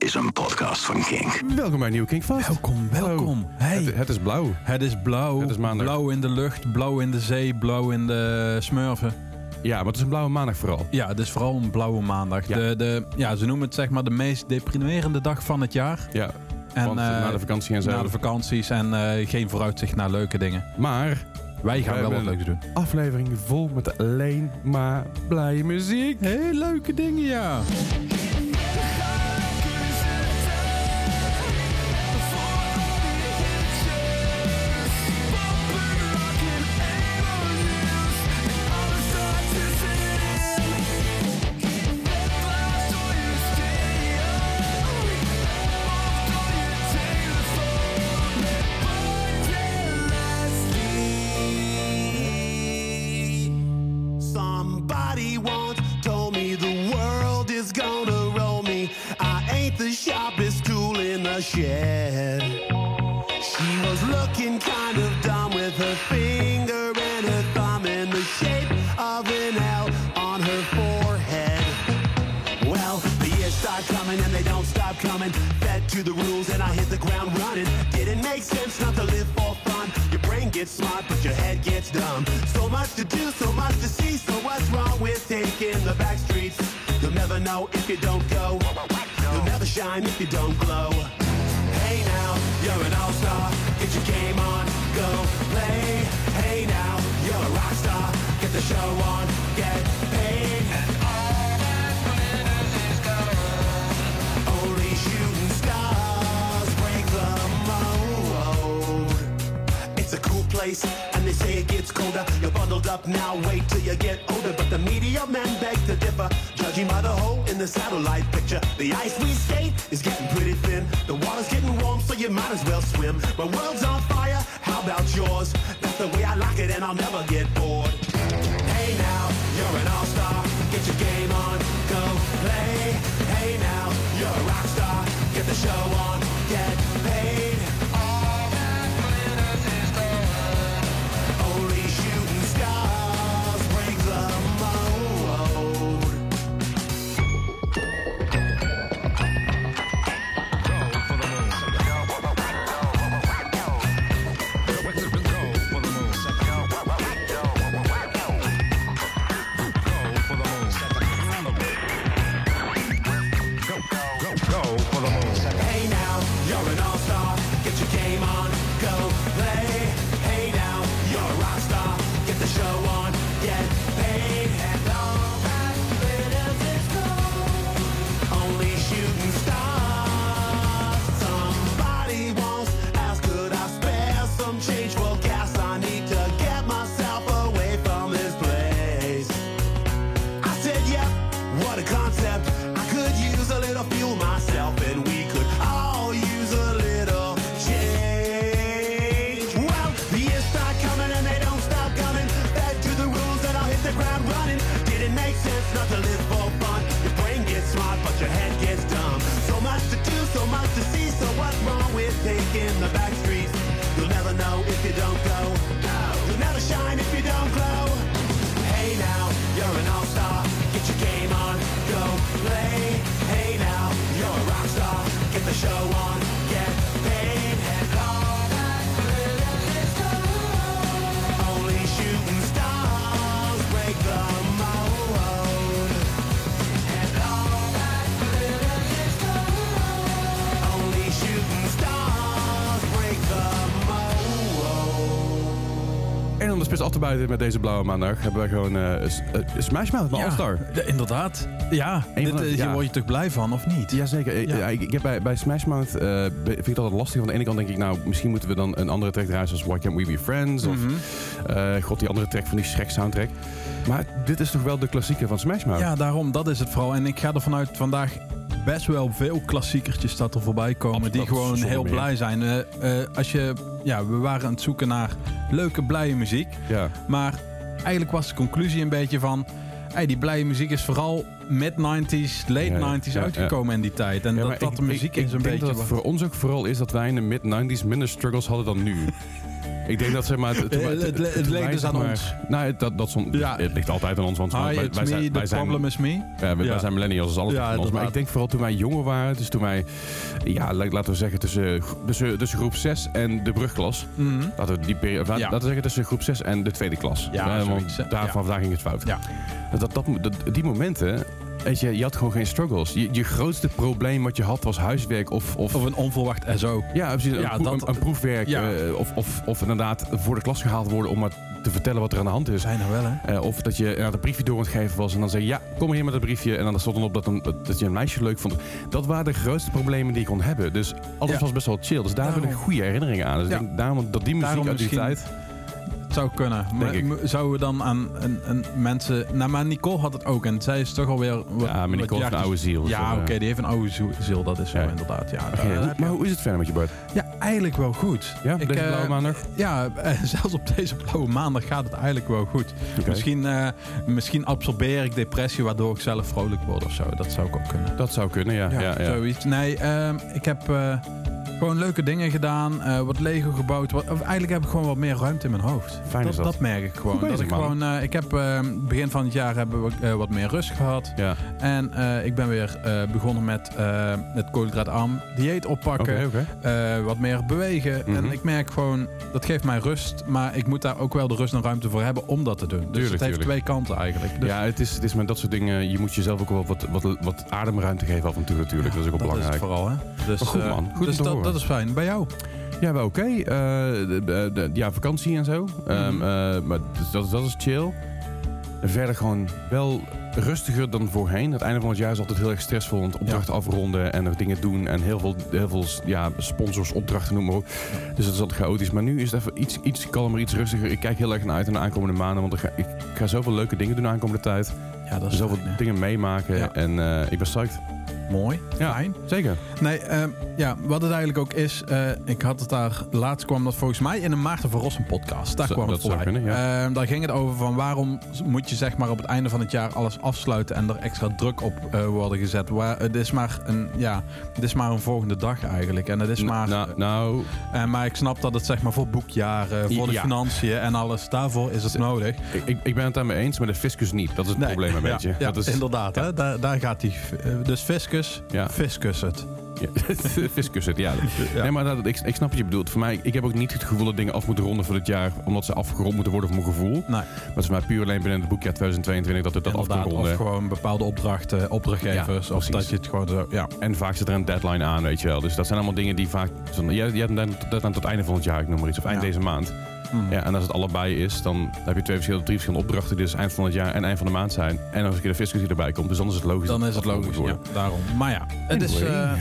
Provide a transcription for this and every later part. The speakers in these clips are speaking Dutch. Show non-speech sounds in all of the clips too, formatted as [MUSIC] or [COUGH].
is een podcast van Kink. Welkom bij Nieuw Kink Vast. Welkom, welkom. Hey. Het, het is blauw. Het is blauw. Het is maandag. Blauw in de lucht, blauw in de zee, blauw in de smurfen. Ja, maar het is een blauwe maandag vooral. Ja, het is vooral een blauwe maandag. Ja. De, de, ja, ze noemen het zeg maar de meest deprimerende dag van het jaar. Ja, En, want eh, na de vakantie en zo. Na de vakanties en eh, geen vooruitzicht naar leuke dingen. maar Wij gaan We wel wat leuks doen. aflevering vol met alleen maar blije muziek. Heel leuke dingen, ja. You don't go. You'll never shine if you don't glow. Hey now, you're an all-star. Get your game on, go play. Hey now, you're a rock star. Get the show on, get paid. And all that glitters is gold. Only shooting stars break the mold. It's a cool place, and they say it gets colder. You're bundled up now, wait till satellite picture. The ice we skate is getting pretty thin. The water's getting warm, so you might as well swim. My world's on fire, how about yours? That's the way I like it, and I'll never get bored. Hey now, you're an all-star. Get your game on, go play. Hey now, you're a rock star. Get the show on, get with taking the spits af te buiten met deze blauwe maandag hebben wij gewoon eh, Smash Mouth, mijn All-Star. Ja, inderdaad. Ja, dit, van eh, hier ja. word je toch blij van, of niet? Jazeker. Ja. Ja. ik, ik heb bij, bij Smash Mouth vind ik het altijd lastig. Van de ene kant denk ik, nou, misschien moeten we dan een andere track draaien, zoals Why Can't We Be Friends? Of, Mhm. god, die andere track van die Shrek soundtrack. Maar dit is toch wel de klassieker van Smash Mouth? Ja, daarom, dat is het vooral. En ik ga er vanuit vandaag best wel veel klassiekertjes dat er voorbij komen. Absoluut, die gewoon heel meer. blij zijn. Eh, eh, als je, ja, we waren aan het zoeken naar leuke, blije muziek. Ja. Maar eigenlijk was de conclusie een beetje van... Hey, die blije muziek is vooral mid-90s, late Ja, 90s ja, uitgekomen in die tijd. En dat, dat ik- de muziek ik, is een ik denk beetje... dat het voor ons ook vooral is dat wij in de mid-90s minder struggles hadden dan nu. [LAUGHS] Ik denk dat zeg maar... Het, Eh, het- het wij, dus aan maar- ons. Nou, dat, dat stond, Ja. het ligt altijd aan ons, want Hi, wij, wij zijn, me, wij zijn, problem is me. ja, wij, Ja. zijn millennials, dus alles Ja, aan ons. Maar ik denk vooral toen wij jonger waren, dus toen wij, ja, la- laten we zeggen tussen, tussen, tussen groep 6 en de brugklas. Mhm. Laten we die periode, Ja. laten we zeggen tussen groep 6 en de tweede klas. Ja, Eh, want daar, vanaf daar ging het fout. Ja. Dat, dat, dat, die momenten, weet je, je had gewoon geen struggles. Je, je grootste probleem wat je had was huiswerk of... of, Of een onverwacht SO. ja, precies, een, Ja, proef- dat- een, een proefwerk. Ja. eh, of, of, of inderdaad voor de klas gehaald worden om maar te vertellen wat er aan de hand is. Zijn er wel, hè? Eh, of dat je een briefje door aan het geven was en dan zei je, ja, kom maar hier met dat briefje. En dan stond er op dat, een, dat je een meisje leuk vond. Dat waren de grootste problemen die ik kon hebben. Dus alles Ja. was best wel chill. Dus daar heb ik goede herinneringen aan. Dus Ja. ik denk daarom dat die muziek uit die tijd... Zou kunnen. Maar ik. zouden we dan aan een, een mensen... Nou, maar Nicole had het ook. En zij is toch alweer... wat- Ja, maar Nicole heeft een oude ziel. Ja, oké. eh, die heeft een oude ziel-. Dat is zo Ja. inderdaad. Ja, daar- maar hoe is het verder met je, Bart? ja, eigenlijk wel goed. Ja, Ik, deze eh, blauwe maandag? Ja, [LAUGHS] eh, zelfs op deze blauwe maandag gaat het eigenlijk wel goed. Misschien, eh, misschien absorbeer ik depressie waardoor ik zelf vrolijk word of zo. Dat zou ik ook kunnen. Dat zou kunnen, ja. ja, ja, Zoiets. Nee, ehm, ik heb eh, gewoon leuke dingen gedaan. eh, wat Lego gebouwd. Wat, of eigenlijk heb ik gewoon wat meer ruimte in mijn hoofd. Fijn dat, is dat. merk ik gewoon. Bezig, dat ik man. gewoon eh, ik heb eh, begin van het jaar hebben we eh, wat meer rust gehad. Ja, En ik ben weer begonnen met het koolhydraatarm dieet oppakken. wat meer bewegen. Mhm. En ik merk gewoon, dat geeft mij rust. Maar ik moet daar ook wel de rust en ruimte voor hebben om dat te doen. Dus Tuurlijk, het heeft tuurlijk. twee kanten eigenlijk. Dus Ja, het is, het is met dat soort dingen, je moet jezelf ook wel wat, wat, wat ademruimte geven af en toe natuurlijk. Dat is ook wel dat belangrijk. vooral, hè? Dus, Maar goed, man. Goed dus te dat, horen. Dat is fijn. Bij jou? Ja, wel oké. Eh, ja, vakantie en zo. Ehm, Mhm. eh, maar dus dat, dat is chill. En verder gewoon wel rustiger dan voorheen. Het einde van het jaar is altijd heel erg stressvol. Want opdrachten afronden en nog dingen doen. En heel veel, heel veel ja, sponsors, opdrachten, noem maar op. Dus dat is altijd chaotisch. Maar nu is het even iets, iets kalmer, iets rustiger. Ik kijk heel erg naar uit naar de aankomende maanden. Want ik ga, ik ga zoveel leuke dingen doen de aankomende tijd. Ja, dat is Zoveel fijn, dingen meemaken. Ja. En eh, ik ben psyched. Mooi. Ja. Fijn. Zeker. Nee, ehm, ja, wat het eigenlijk ook is, eh, ik had het daar, laatst kwam dat volgens mij in een Maarten van Rossum podcast. Daar kwam het voorbij. kunnen, ja. Ehm, daar ging het over van waarom moet je zeg maar op het einde van het jaar alles afsluiten en er extra druk op eh, worden gezet. Waar, het is maar een, ja, het is maar een volgende dag eigenlijk. En het is maar, nou, nou, eh, maar ik snap dat het zeg maar voor boekjaren, voor de Ja. financiën en alles, daarvoor is het nodig. ik, ik, ben het daarmee eens, maar de fiscus niet. Dat is het Nee, probleem een beetje. Ja, dat is, inderdaad. Hè? Daar, daar gaat die. Dus fiscus, Ja. fiscus het. Ja, [LAUGHS] fiscus het, ja. Ja. Nee, maar dat, ik, ik snap wat je bedoelt. Voor mij, ik heb ook niet het gevoel dat dingen af moeten ronden voor dit jaar, omdat ze afgerond moeten worden voor mijn gevoel. Nee. Maar het is maar puur alleen binnen het boekjaar 2022 dat het dat af kan Inderdaad, ronden. of gewoon bepaalde opdrachten, opdrachtgevers. Ja, of dat je het gewoon zo. Ja, En vaak zit er een deadline aan, weet je wel. Dus dat zijn allemaal dingen die vaak... Jij, jij hebt een deadline tot het einde van het jaar, ik noem maar iets. Of eind Ja. deze maand. Mhm. Ja, en als het allebei is, dan heb je twee verschillende, drie verschillende opdrachten. Die dus eind van het jaar en eind van de maand zijn. En als een keer de fiscus die erbij komt. Dus dan is het logisch dan dat is het logisch. Ja, daarom. Maar ja, het is, eh, eh,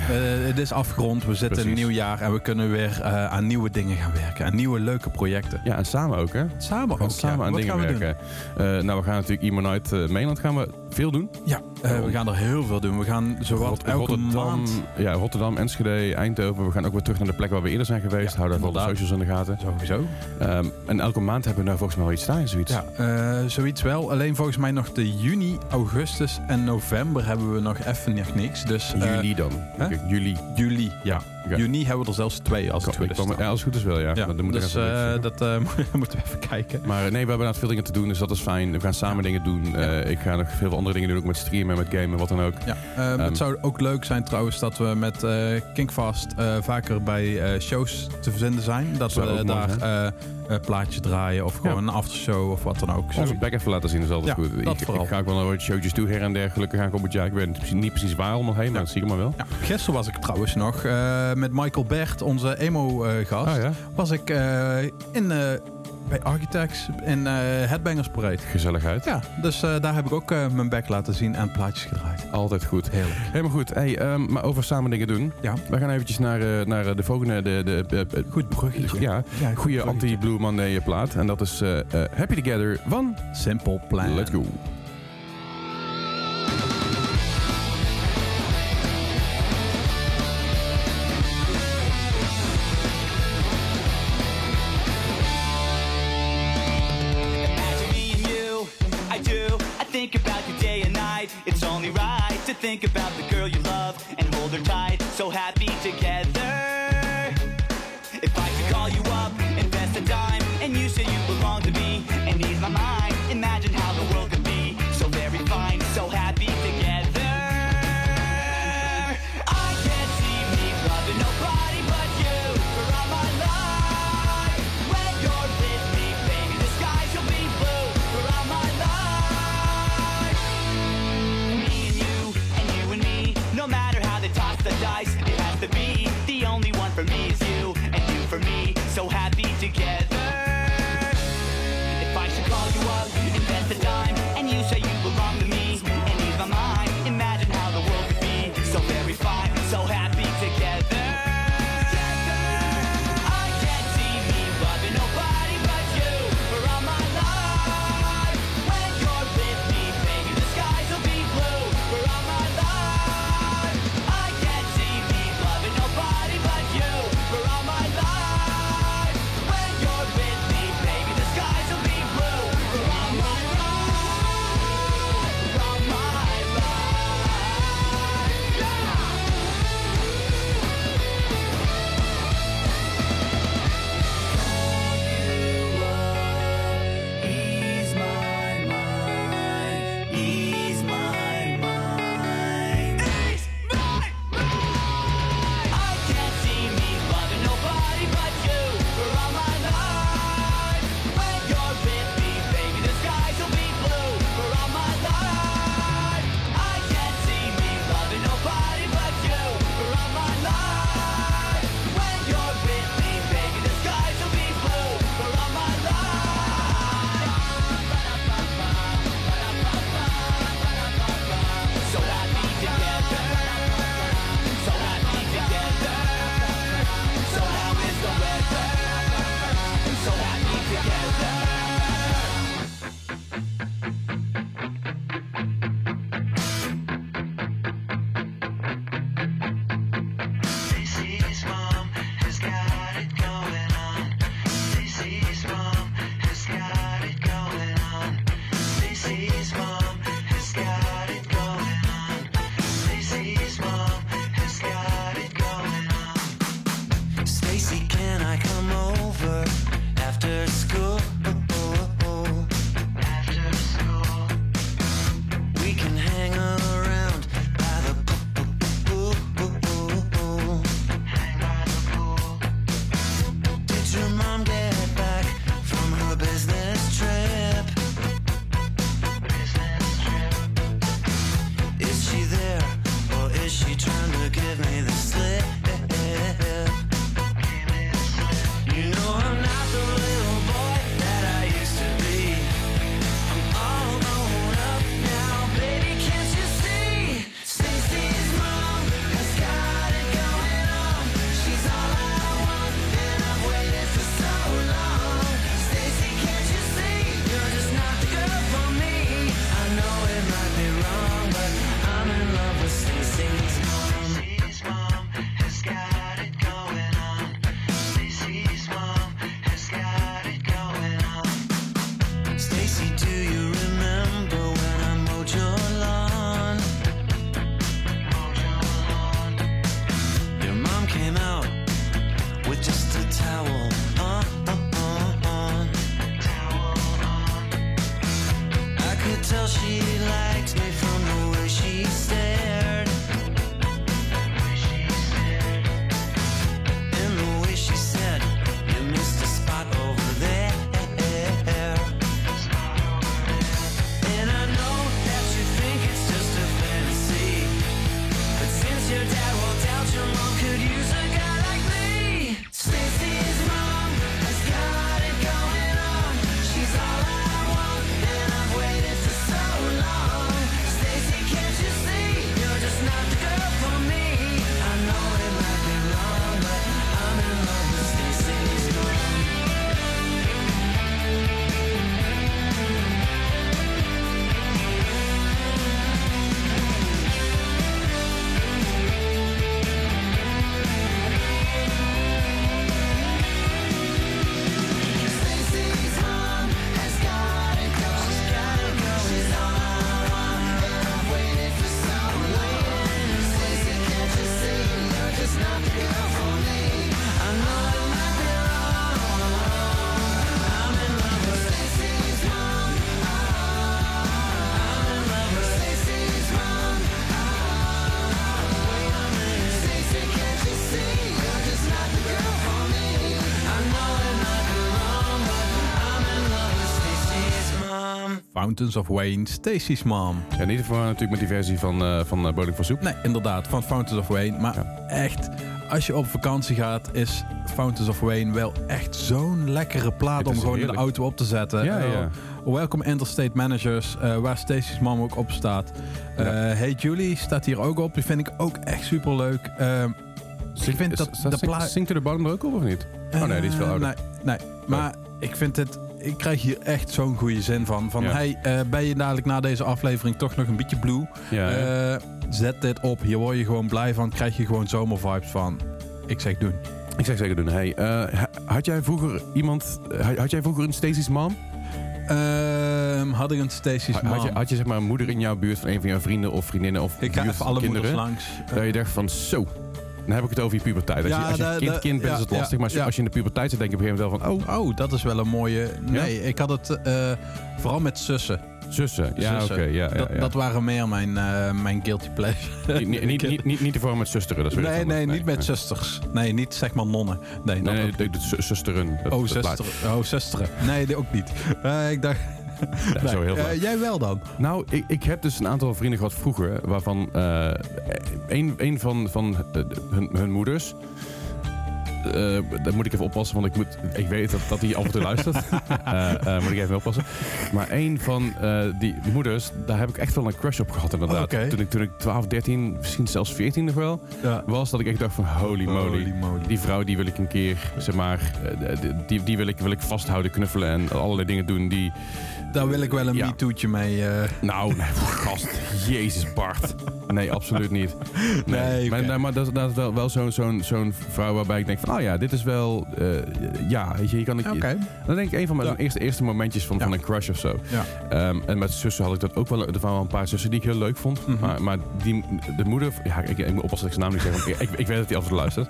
het is afgerond. We zitten in een nieuw jaar en we kunnen weer eh, aan nieuwe dingen gaan werken. Aan nieuwe leuke projecten. Ja, en samen ook, hè? Samen ook. gaan samen ja. aan Wat dingen gaan we werken. Nou, we gaan natuurlijk Imo Night eh, Mainland gaan we veel doen. Ja, we gaan er heel veel doen. We gaan zowat elke Rotterdam, maand. ja, Rotterdam, Enschede, Eindhoven. We gaan ook weer terug naar de plek waar we eerder zijn geweest. Ja, Houden even de inderdaad. socials in de gaten. Sowieso. Ehm, en elke maand hebben we nou volgens mij wel iets staan, zoiets. Ja, eh, zoiets wel. Alleen volgens mij nog de juni, augustus en november hebben we nog even nog niks. Dus eh, Juli dan. juli. juli, ja. Oké. Juni hebben we er zelfs twee als het Ik goed is. ja, als het goed is wel, ja. Ja, Maar dan moet ik dus eh, dat eh, [LAUGHS] moeten we even kijken. Maar nee, we hebben inderdaad veel dingen te doen, dus dat is fijn. We gaan samen dingen doen. Eh, ik ga nog veel andere dingen doen, ook met streamen, met gamen, wat dan ook. Ja, ehm, Ehm, het zou ook leuk zijn trouwens dat we met eh Kinkfast eh, vaker bij eh, shows te vinden zijn. Dat we mooi daar eh eh, plaatjes draaien of gewoon een aftershow of wat dan ook. Onze back even laten zien is altijd goed. ik, ik ga ook wel naar wat showtjes toe her en der. Gelukkig aankomend jaar. Ik weet niet precies- niet precies waar allemaal heen, maar dat zie ik maar wel. Ja, gisteren was ik trouwens nog eh, met Michael Bert, onze emo-gast. Ah ja, Was ik eh, in, eh, bij Architects in eh Headbangers Parade. gezelligheid. Ja, dus daar heb ik ook mijn back laten zien en plaatjes gedraaid. Altijd goed. Heerlijk. Helemaal goed. Hey, ehm, maar over samen dingen doen. Ja, We gaan eventjes naar, naar de volgende... De, de, goed bruggetje. ja, Ja, goed goede anti-Blue Monday plaat. En dat is Happy Together van Simple Plan. Let's Go. think about the girl you love and hold her tight, so happy together. If I could call you up, invest a dime, and you said you belong to me, and ease my mind. Together. Fountains of Wayne, Stacy's Mom. Ja, ieder geval natuurlijk met die versie van, eh van Bowling for Soup. Nee, inderdaad, van Fountains of Wayne. Maar echt, als je op vakantie gaat, is Fountains of Wayne wel echt zo'n lekkere plaat om is gewoon in de auto op te zetten. Ja, Eh, ja. Welcome Interstate Managers, eh, waar Stacy's Mom ook op staat. Eh, Hey Julie staat hier ook op. Die vind ik ook echt super leuk. ik vind dat Staat de plaat. Sing to the Bottom er ook op of niet? Oh nee, die is veel ouder. Nee, nee. maar ik vind het. Ik krijg hier echt zo'n goede zin van. Van Ja. hey, eh, ben je dadelijk na deze aflevering toch nog een beetje blue? Ja. Eh, zet dit op. Hier word je gewoon blij van. Krijg je gewoon zomervibes van. Ik zeg doen. Ik zeg zeker doen. Hey, eh, ha- had jij vroeger iemand... had jij vroeger een Stacy's mom? Ehm, had ik een Stacy's Ha- mom. Had je, had je zeg maar een moeder in jouw buurt van een van jouw vrienden of vriendinnen of ik ga even alle moeders kinderen? langs. Dat je dacht van zo... Dan heb ik het over je puberteit. Als Ja, je, als je kind, kind bent is het lastig. Maar als je, in de puberteit zit denk je op een gegeven moment wel van... Oh, Oh, dat is wel een mooie. Nee, ik had het eh, vooral met zussen. zussen. Ja, oké. Ja, ja, dat, ja. dat waren meer mijn, eh, mijn guilty pleasure. niet, niet, niet, niet, niet de vorm met zusteren. Dat is nee, nee, anders. niet met zusters. Nee, niet zeg maar nonnen. Nee, Nee, nee, de, de zu- zusteren. Dat- Oh, zusteren. Oh, zusteren. Nee, ook niet. Eh, ik dacht... Ja, Nee, zo heel veel. jij wel dan? Nou, ik, ik heb dus een aantal vrienden gehad vroeger, waarvan eh een, een van, van hun, hun moeders. eh daar moet ik even oppassen, want ik, moet, ik weet dat, dat hij af en toe luistert. [LAUGHS] Eh, moet ik even oppassen. Maar een van die moeders, daar heb ik echt wel een crush op gehad inderdaad. Toen, ik, toen ik 12, 13, misschien zelfs 14 nog wel, Ja. was dat ik echt dacht van holy moly. Holy moly. Die vrouw die wil ik een keer, zeg maar, die, die wil, ik, wil ik vasthouden, knuffelen en allerlei dingen doen die... Daar wil ik wel een Ja. MeToo'tje mee. eh. Nou, nee, gast. Jezus, Bart. Nee, absoluut niet. Nee, Nee, maar, maar dat, dat is wel, wel zo'n zo'n zo'n vrouw waarbij ik denk van... Oh ja, dit is wel... eh, ja, weet je, je kan... Ik, Oké. Dan denk ik een van mijn Ja. eerste, eerste momentjes van, Ja. van een crush of zo. Ja. Ehm, en met zussen had ik dat ook wel. Er waren wel een paar zussen die ik heel leuk vond. Mhm. Maar, maar die, de moeder... Ja, ik, ik moet oppassen dat ik zijn naam niet zeg. Want ik, ik, ik weet dat hij altijd luistert.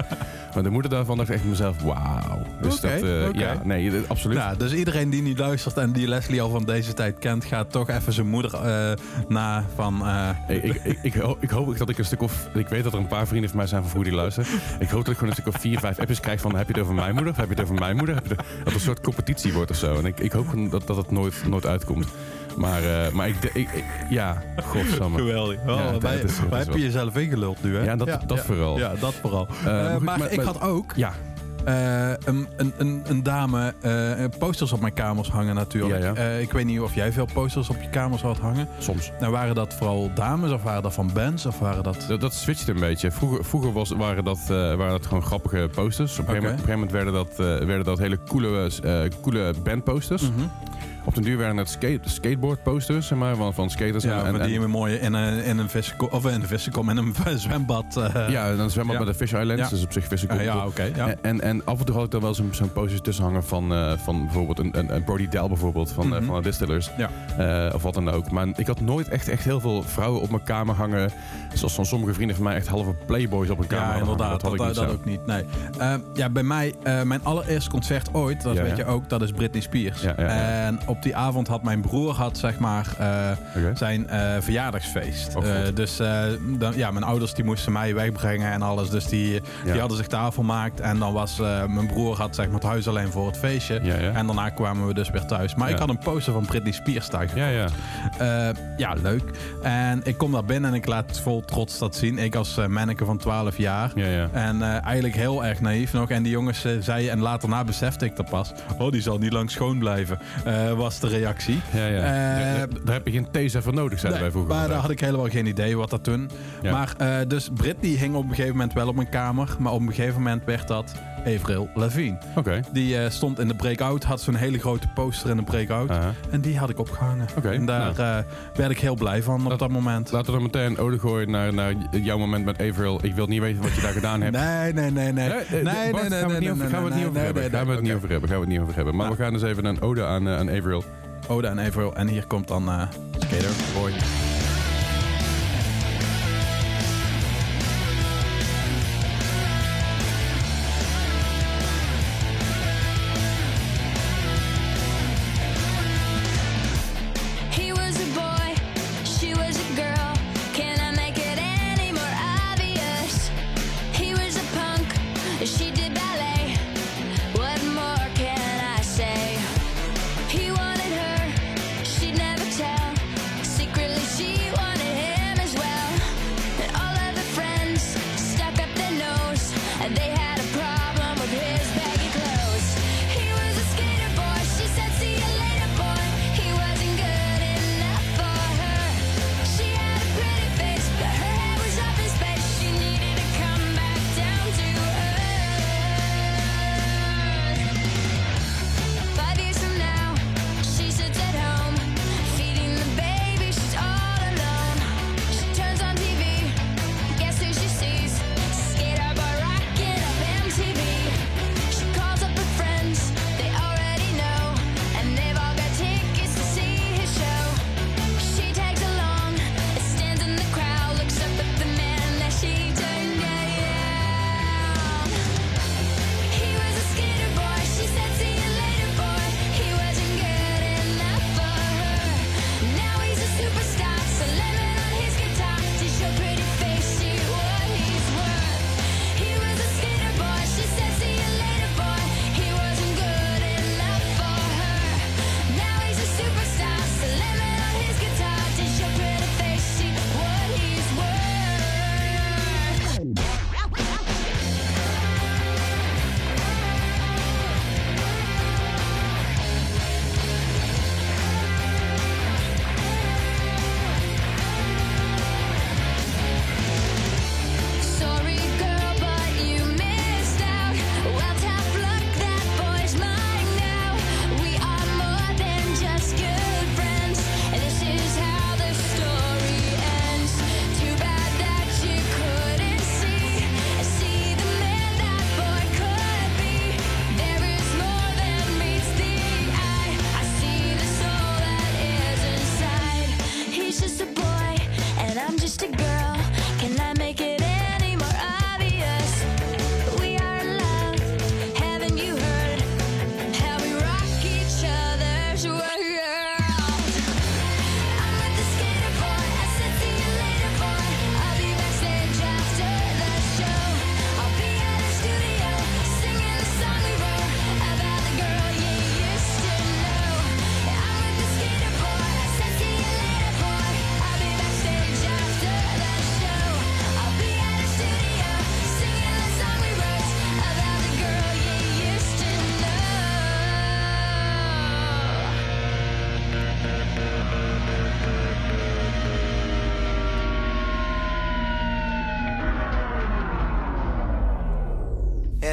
Maar de moeder daarvan dacht ik echt mezelf... Wauw. Dus Oké, dat... eh, oké. Ja, nee, absoluut. Ja, dus iedereen die niet luistert en die Leslie al van deze tijd kent, gaat toch even zijn moeder eh, na van. eh, Ik, ik, ik, ik, hoop, ik hoop dat ik een stuk of... Ik weet dat er een paar vrienden van mij zijn van vroeger die luisteren. Ik hoop dat ik gewoon een stuk of vier, vijf appjes krijg van... Heb je het over mijn moeder? Of heb je het over mijn moeder? Heb je het- dat het een soort competitie wordt of zo. En ik, ik hoop dat, dat het nooit, nooit uitkomt. Maar, eh, maar ik, ik, ik- Ja, godsamme. Geweldig. Oh, Ja, wij, heb je jezelf ingululd nu, hè? Ja, dat- dat vooral. Ja, dat vooral. Maar goed, maar, maar- ik had ook Ja, eh, een, een, een, een dame eh, posters op mijn kamers hangen natuurlijk. Ja, ja. Eh, ik weet niet of jij veel posters op je kamers had hangen. soms. Nou, waren dat vooral dames of waren dat van bands of waren dat... Dat, dat switcht een beetje. Vroeger, vroeger was, waren, dat, waren dat gewoon grappige posters. Op een, gegeven, moment, gegeven werden dat, werden dat hele coole, coole bandposters. Mhm. Op den duur werden het skate, skateboard posters, zeg maar, van, van skaters. Ja, en, en- die je mooi in een, in een vissenkom, of in een vissenkom, in een [LAUGHS] zwembad... eh, ja, dan zwembad Ja. bij de Fish Islands, Ja. dus op zich vissen eh, ja, oké. ja. En, en, en af en toe had ik daar wel zo'n zo'n posters tussen hangen van, eh, van bijvoorbeeld een, een, een Brody Dell bijvoorbeeld, van, eh, Mhm. van de Distillers. Ja. Eh, of wat dan ook. Maar ik had nooit echt, echt heel veel vrouwen op mijn kamer hangen. Zoals van sommige vrienden van mij echt halve playboys op een kamer Ja, inderdaad. Dat, had ik dat, ook niet. Nee. Eh, ja, bij mij, eh, mijn allereerste concert ooit, dat weet je ook, dat is Britney Spears. En op die avond had mijn broer had, zeg maar, eh, zijn eh, verjaardagsfeest. Oh. Eh, dus dan, ja, mijn ouders die moesten mij wegbrengen en alles. Dus die, Ja. die hadden zich tafel gemaakt. En dan was mijn broer had zeg maar, het huis alleen voor het feestje. Ja, ja. En daarna kwamen we dus weer thuis. Maar ik had een poster van Britney Spears thuis. Ja, ja. Ja, leuk. En ik kom daar binnen en ik laat vol trots dat zien. Ik als manneke van 12 jaar. Ja, ja. En eigenlijk heel erg naïef nog. En die jongens zeiden, en later na besefte ik dat pas. Oh, die zal niet lang schoon blijven. Was de reactie. ja, ja. Eh, Daar- daar heb je geen taser voor nodig, zeiden wij Nee, vroeger. maar daar had ik helemaal geen idee wat dat toen. Ja. Maar eh, dus Britney hing op een gegeven moment wel op mijn kamer. Maar op een gegeven moment werd dat Avril Lavigne. Oké. Die eh, stond in de breakout, had zo'n hele grote poster in de breakout. En die had ik opgehangen. Oké, en daar nou. eh, werd ik heel blij van op Dat- dat moment. Laten we dan meteen een ode gooien naar, naar jouw moment met Avril. Ik wil niet weten wat je daar gedaan hebt. Nee, nee, nee, nee. Nee, Nee, nee, nee, gaan we het niet over- hebben. Gaan we het niet over hebben. Gaan we het niet over hebben. Maar Nou. we gaan dus even een ode aan, eh, aan Avril. Ode en Avril. En hier komt dan eh Skater Boy.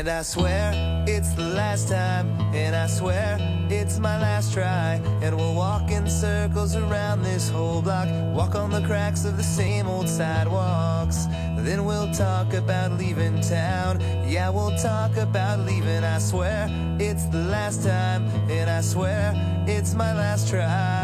And I swear it's the last time, and I swear it's my last try. And we'll walk in circles around this whole block, walk on the cracks of the same old sidewalks. Then we'll talk about leaving town. Yeah, we'll talk about leaving. I swear it's the last time, and I swear it's my last try.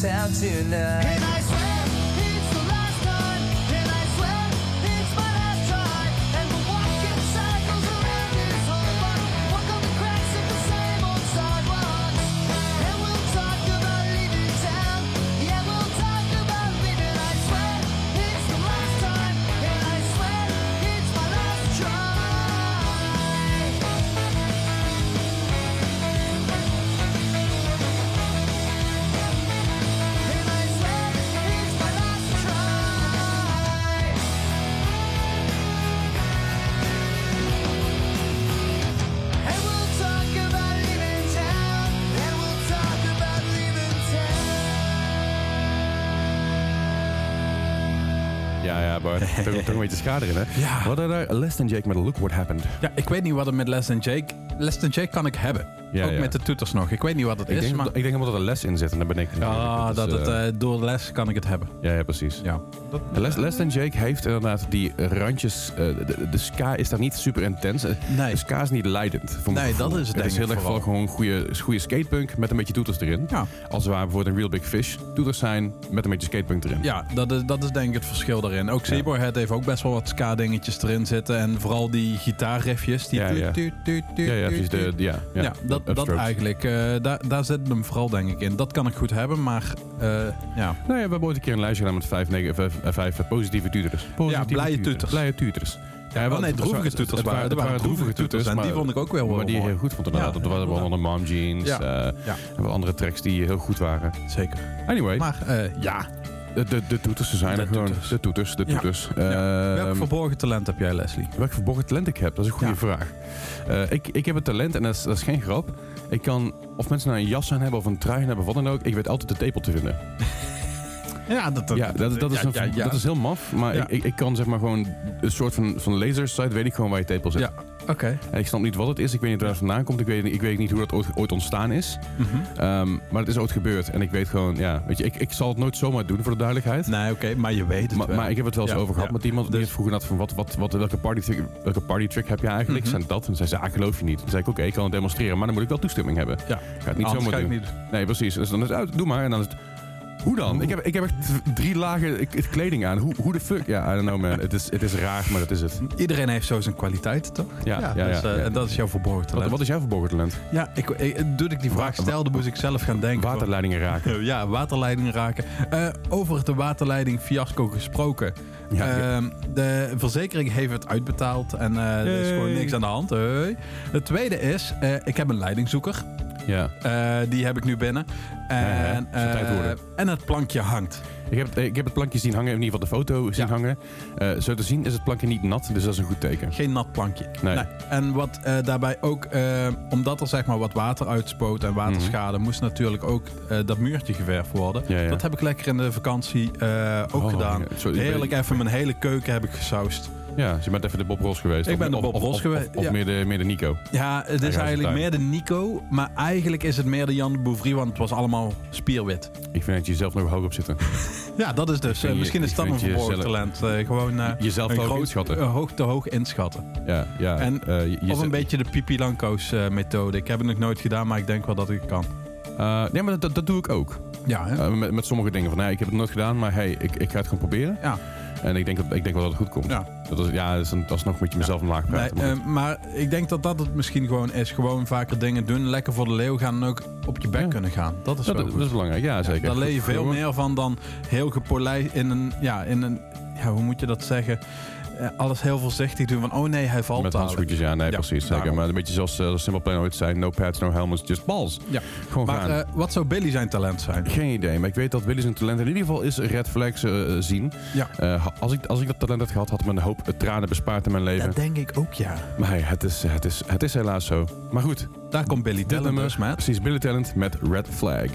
Town tonight. Toch, toch een beetje schade in, hè? Ja. We hadden daar Less Than Jake met Look What Happened. Ja, ik weet niet wat het met Les Jake... Les en Jake kan ik hebben. Ja, Ook ja. met de toeters nog. Ik weet niet wat het Ik is, denk, maar... ik denk helemaal dat er les in zit en daar ben ik Dus, dat het, eh, eh, door les kan ik het hebben. ja, ja, precies. Ja. Ja, Les, Les Than Jake heeft inderdaad die randjes... eh, de, de ska is daar niet super intens. Nee. De ska is niet leidend. voor Nee, gevoel. dat is het Het is heel erg vooral. gewoon goede, goede skatepunk met een beetje toeters erin. Ja. Als waar bijvoorbeeld een Real Big Fish toeters zijn met een beetje skatepunk erin. Ja, dat is, dat is denk ik het verschil daarin. Ook Zeeborhead heeft ook best wel wat ska-dingetjes erin zitten. En vooral die gitaarriffjes. Die Ja, ja. tuut, tuut, tuut, ja, ja, precies. De- ja, ja, Ja, dat, dat eigenlijk. eh, daar, daar zit hem vooral denk ik in. Dat kan ik goed hebben, maar eh, ja. Nou ja, we hebben ooit een keer een lijstje gedaan met vijf, negen, vijf, vijf positieve tutors. Positieve blije tutors. Blije tutors. Ja, Oh want nee, het was- droevige het waren- er het waren droevige tutors en die vond ik ook wel wel Maar die je mooi. heel goed vond inderdaad. Ja, er waren andere mom jeans. Ja. eh, Ja. Andere tracks die heel goed waren. Zeker. Anyway, Maar ja, de, de, de toeters ze zijn De er gewoon. toeters. De toeters, de Ja. toeters. Ja. welk Ehm, verborgen talent heb jij, Leslie? Welk verborgen talent ik heb, dat is een goede Ja. vraag. Eh, ik, ik heb een talent en dat is, dat is geen grap. Ik kan, of mensen nou een jas aan hebben of een trui aan hebben, wat dan ook. Ik weet altijd de tepel te vinden. [LAUGHS] Ja, dat, ja, dat, dat, is ja, een, ja, ja. dat is heel maf. Maar Ja. ik, ik, ik kan zeg maar gewoon een soort van, van lasersite, weet ik gewoon waar je tepel zit. Ja, Oké. En ik snap niet wat het is. Ik weet niet waar het vandaan komt. Ik weet, ik weet niet hoe dat ooit, ooit ontstaan is. Mhm. Ehm, maar het is ooit gebeurd. En ik weet gewoon, ja, weet je, ik, ik zal het nooit zomaar doen voor de duidelijkheid. Nee, oké, maar je weet het Maar, wel. maar ik heb het wel eens Ja, over gehad ja. met iemand die Dus- het vroeger had van wat, wat, wat, welke, party trick, welke party trick heb je eigenlijk? Mhm. Zijn dat? En toen zei ze, ah, geloof je niet. Toen zei ik, oké, ik kan het demonstreren, maar dan moet ik wel toestemming hebben. Ja. Ik ga het niet Anders zomaar doen. niet. Nee, precies. Dus dan is het uit, doe maar. En dan is het, hoe dan? Ik heb, ik heb echt drie lagen kleding aan. Hoe, hoe de fuck? Ja, I don't know man. Het is, het is raar, maar dat is het. Iedereen heeft zo zijn kwaliteiten, toch? Ja, ja, ja. dus, eh, ja. En dat is jouw verborgen Wat, talent. wat is jouw verborgen talent? Ja, ik, ik, toen ik die vraag stelde, moest ik zelf gaan denken. Waterleidingen raken. [LAUGHS] Ja, waterleidingen raken. Eh, over de waterleiding fiasco gesproken. Ja. Ehm, de verzekering heeft het uitbetaald en eh, er is gewoon niks aan de hand. Hey. Het tweede is, eh, ik heb een leidingzoeker. Ja. Eh, die heb ik nu binnen. En, Ja, eh, en het plankje hangt. Ik heb, het, ik heb het plankje zien hangen, in ieder geval de foto zien Ja. hangen. Eh, zo te zien is het plankje niet nat, dus dat is een goed teken. Geen nat plankje. Nee. En wat eh, daarbij ook, eh, omdat er zeg maar wat water uitspoot en waterschade, moest natuurlijk ook eh, dat muurtje geverfd worden. Ja, ja. Dat heb ik lekker in de vakantie eh, ook Oh, gedaan. Heerlijk even mijn hele keuken heb ik gesausd. Ja, je bent even de Bob Ross geweest. Ik ben de Bob Ross of- geweest, Of, of meer, de, meer de Nico. Ja, het is Eigen eigenlijk meer de Nico, maar eigenlijk is het meer de Jan de Bouvry, want het was allemaal spierwit. Ik vind dat je jezelf nog hoog op zitten. [LAUGHS] Ja, dat is dus. eh, je- misschien is dat een verborgen talent. Eh, gewoon eh, Jezelf te hoog inschatten. hoog te hoog inschatten. Ja, ja. En- je- je of een beetje de Pipi Lanko's methode. Ik heb het nog nooit gedaan, maar ik denk wel dat ik kan. Nee, maar dat, dat doe ik ook. Ja, met, met sommige dingen van, nee, ik heb het nooit gedaan, maar hey, ik, ik ga het gewoon proberen. Ja. En ik denk, dat, ik denk wel dat het goed komt. Ja. Dat is, ja, dat is, een, dat is nog met je mezelf omlaag Nee, praten. maar goed. eh, maar ik denk dat dat het misschien gewoon is. Gewoon vaker dingen doen, lekker voor de leeuw gaan en ook op je bek Ja. kunnen gaan. Dat is dat, wel dat is belangrijk, ja, zeker. Daar leer je veel meer van dan heel gepolijst in een, ja, in een, ja, hoe moet je dat zeggen? Eh, alles heel voorzichtig doen van, oh nee, hij valt Met handschoentjes, ja, nee, Ja, precies. Zeker. Maar een beetje zoals uh, Simple Plan ooit zei, no pads, no helmets, just balls. Ja. Gewoon Maar gaan. eh, wat zou Billy zijn talent zijn? Geen idee, maar ik weet dat Willy zijn talent in ieder geval is red flags zien. Ja. Als, ik, als ik dat talent had gehad, had me een hoop tranen bespaard in mijn leven. Dat denk ik ook, ja. Maar hey, het is, het, is, het is helaas zo. Maar goed, Daar komt Billy Talent dus precies, Billy Talent met Red Flag.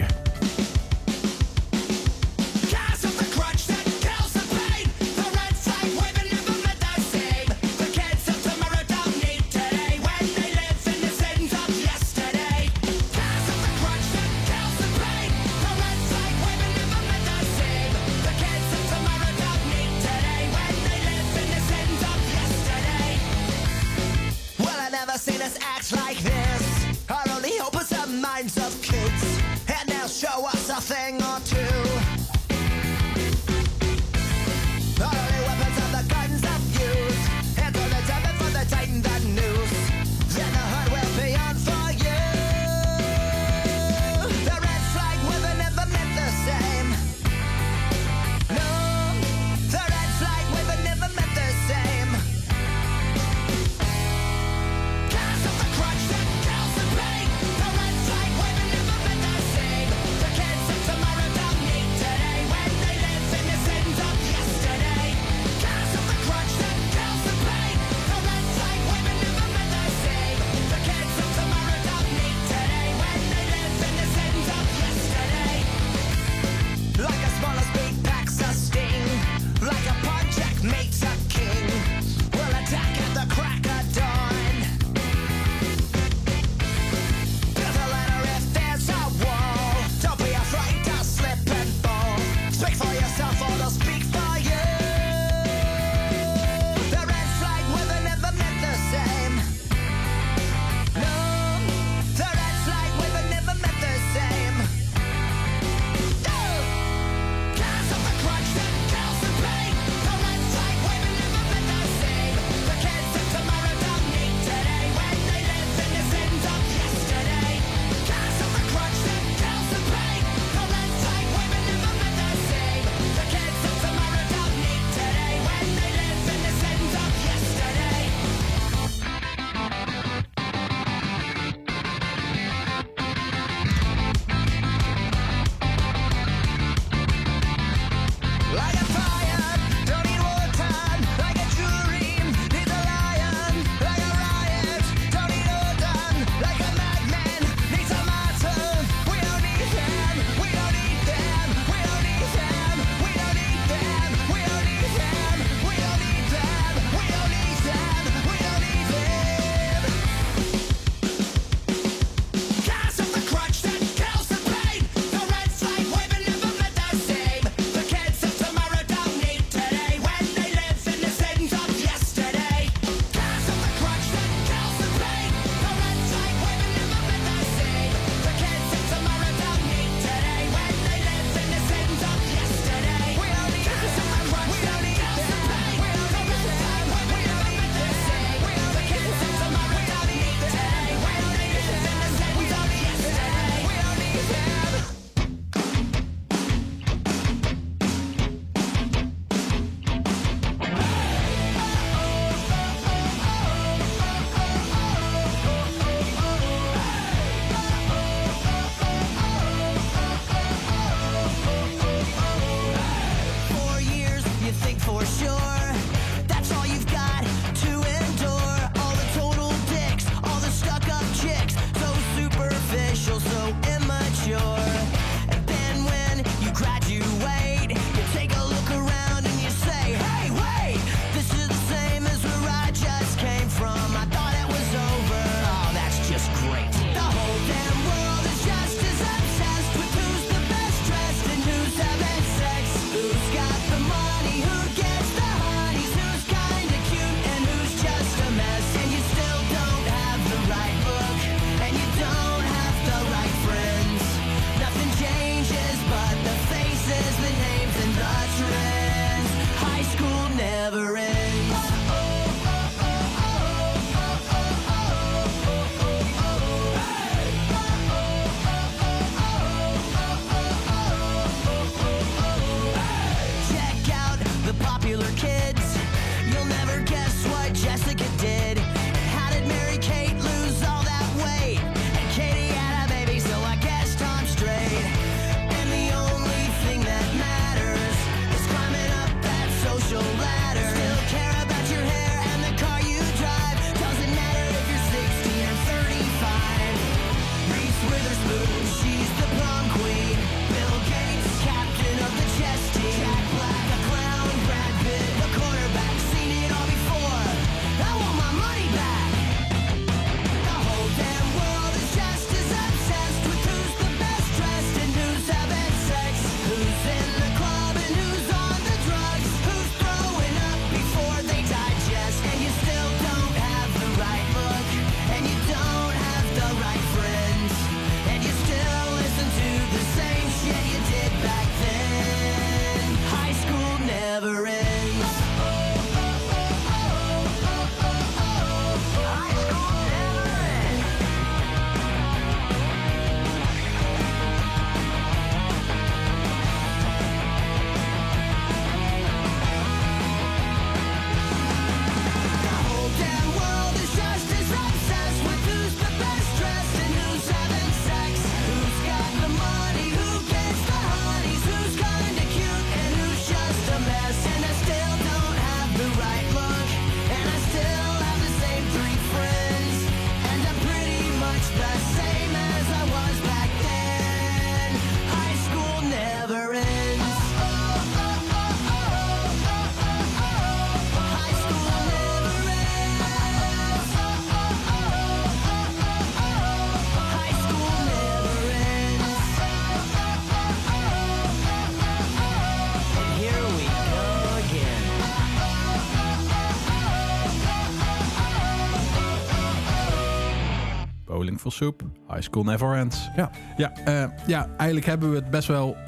Soup, High School Never Ends. Ja. Ja, eh, ja, eigenlijk hebben we het best wel... eh,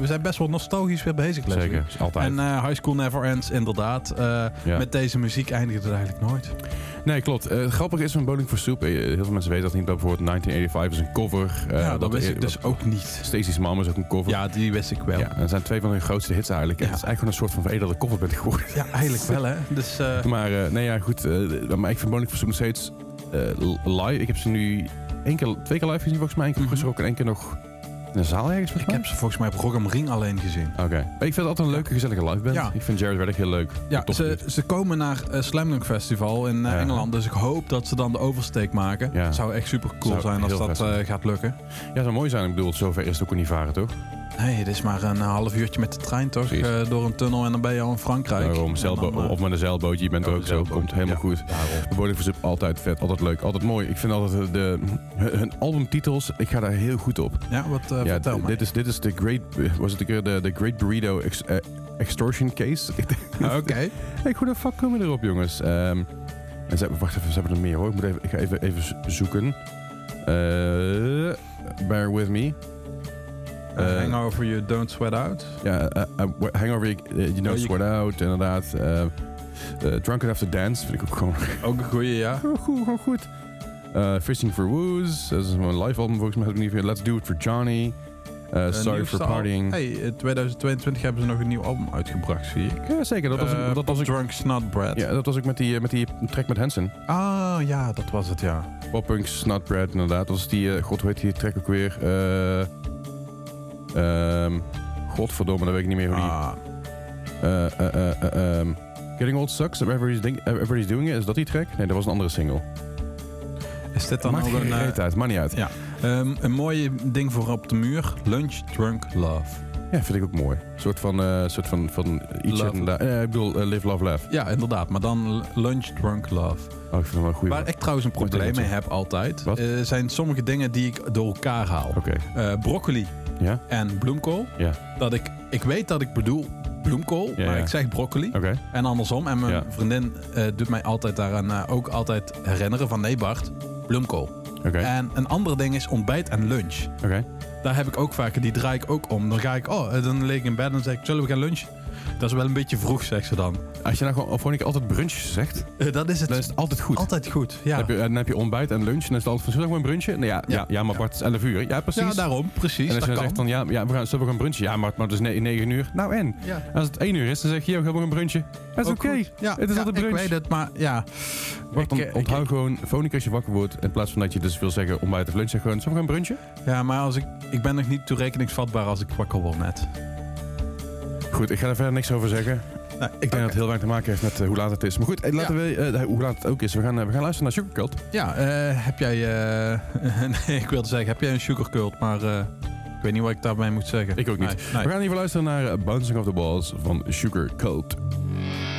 we zijn best wel nostalgisch weer bezig. Zeker, altijd. En eh, High School Never Ends, inderdaad. Ja. Met deze muziek eindigt het eigenlijk nooit. Nee, klopt. Het grappige is van Bowling for Soup, heel veel mensen weten dat niet, dat bijvoorbeeld 1985 is een cover. ja, dat wist eh, ik dus ook niet. Stacey's Mom is ook een cover. Ja, die wist ik wel. Ja, dat zijn twee van hun grootste hits eigenlijk. En het is eigenlijk gewoon een soort van veredelde coverband geworden. Ja, eigenlijk wel, hè. Dus, [LAUGHS] Maar nee, ja, goed. maar ik vind Bowling for Soup nog steeds live. Ik heb ze nu één keer, twee keer live gezien volgens mij. Één keer Mhm. opgeschrokken en één keer nog in een zaal ergens. ik heb ze volgens mij op Rock am Ring alleen gezien. Oké. Ik vind het altijd een leuke, gezellige live band. Ja. Ik vind Jared Reddick heel leuk. Ja, ze, ze komen naar uh, Slam Dunk Festival in eh, Ja. Engeland. Dus ik hoop dat ze dan de oversteek maken. Ja. Zou echt super cool Zou zijn als dat eh, gaat lukken. Ja, zou mooi zijn. Ik bedoel, zover is het ook niet varen, toch? Nee, het is maar een half uurtje met de trein toch? Eh, door een tunnel en dan ben je al in Frankrijk. Daarom, En zeilbo- dan, eh, of met een zeilbootje. Je bent er ook zo. Komt helemaal Ja, goed. daarom. De altijd vet, altijd leuk, altijd mooi. Ik vind altijd de, hun albumtitels, ik ga daar heel goed op. Ja, wat eh, ja, vertel d- me. dit is, dit is de Great, was het de, de, de Great Burrito ex- eh, Extortion Case. [LAUGHS] Ah, Oké. Hey, hoe de fuck komen we erop, jongens? Ehm, en ze hebben, wacht even, ze hebben er meer hoor. Ik, moet even, ik ga even, even zo- zoeken. Eh, bear with me. Eh, hangover You Don't Sweat Out. Ja, eh, eh, Hangover, You je- Sweat Out, inderdaad. Drunken After Dance vind ik ook gewoon [LAUGHS] Ook een goeie, ja. gewoon goed. Gewoon goed. Fishing for Woos, dat is een live album volgens mij. heb ik niet. Let's Do It for Johnny. Sorry for Partying. Hey, in 2022 hebben ze nog een nieuw album uitgebracht, zie ik. Ja, zeker. Dat was, dat was ik, Drunk Snot Bread. ja, dat was ik met die, met die track met Hansen. Ah, ja, dat was het, ja. Pop Punk Snotbread, inderdaad. Dat was die, god, heet die track ook weer? Eh ehm godverdomme, dat weet ik niet meer hoe die... Ah, eh, eh, eh, eh, ehm, Getting Old Sucks, Everybody's, Ding- Everybody's Doing It. Is dat die track? Nee, dat was een andere single. is dit dan Maakt ook geen een... eh, reet uit, maakt niet uit. ja. Ehm, een mooie ding voor op de muur. Lunch, Drunk, Love. Ja, vind ik ook mooi. Een soort van, eh soort van, van iets Love. Eh, ik bedoel, eh, Live, Love, Laugh. Ja, inderdaad. Maar dan Lunch, Drunk, Love. Oh, ik vind wel een goede. Waar ik trouwens een Goed probleem mee heb altijd... Eh, zijn sommige dingen die ik door elkaar haal. Eh, broccoli ja? en bloemkool. Ja. Dat ik, ik weet dat ik bedoel bloemkool, Ja, maar ik zeg broccoli. En andersom. En mijn vriendin eh, doet mij altijd daaraan eh, ook altijd herinneren van... Nee Bart, bloemkool. En een ander ding is ontbijt en lunch. Daar heb ik ook vaker, die draai ik ook om. Dan ga ik, oh, dan lig ik in bed en dan zeg ik, zullen we gaan lunchen? Dat is wel een beetje vroeg, zegt ze dan. Als je nou gewoon, of gewoon ik altijd brunch zegt, Eh, dat is het. dan is het altijd goed. altijd goed. Ja, Dan, heb je, dan heb je ontbijt en lunch en dan is het altijd van, zullen we gewoon brunchen? Nou ja, ja. Ja. ja, maar. Bart, het is 11 uur. Ja, precies. ja daarom, precies. en als je dan kan. zegt dan, ja, ja we gaan, zullen we gaan brunchen? Ja, maar, maar het is ne- 9 uur. Nou en? ja. Als het 1 uur is, dan zeg je, gaan we gaan brunchen? Dat is Ook oké. goed. Ja, Het is ja, altijd ik brunch. weet het, maar ja. Bart, dan Ik, eh, onthoud ik- gewoon, volgende keer als je wakker wordt, in plaats van dat je dus wil zeggen ontbijt of lunch, zeg gewoon, zullen we gaan brunchen? Ja, maar als ik, ik ben nog niet toerekeningsvatbaar als ik wakker word net. Goed, ik ga er verder niks over zeggen. Nou, Ik denk dat het heel weinig te maken heeft met eh, hoe laat het is. Maar goed, eh, laten we, eh, hoe laat het ook is. We gaan, we gaan luisteren naar Sugarcult. Ja, heb jij... [LAUGHS] nee, ik wilde zeggen, heb jij een sugarcult, maar ik weet niet wat ik daarbij moet zeggen. Ik ook niet. Nee, nee. We gaan even luisteren naar Bouncing Off the Balls van Sugarcult. I'm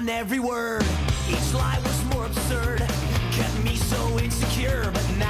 on every word. Each lie was more absurd. Kept me so insecure, but now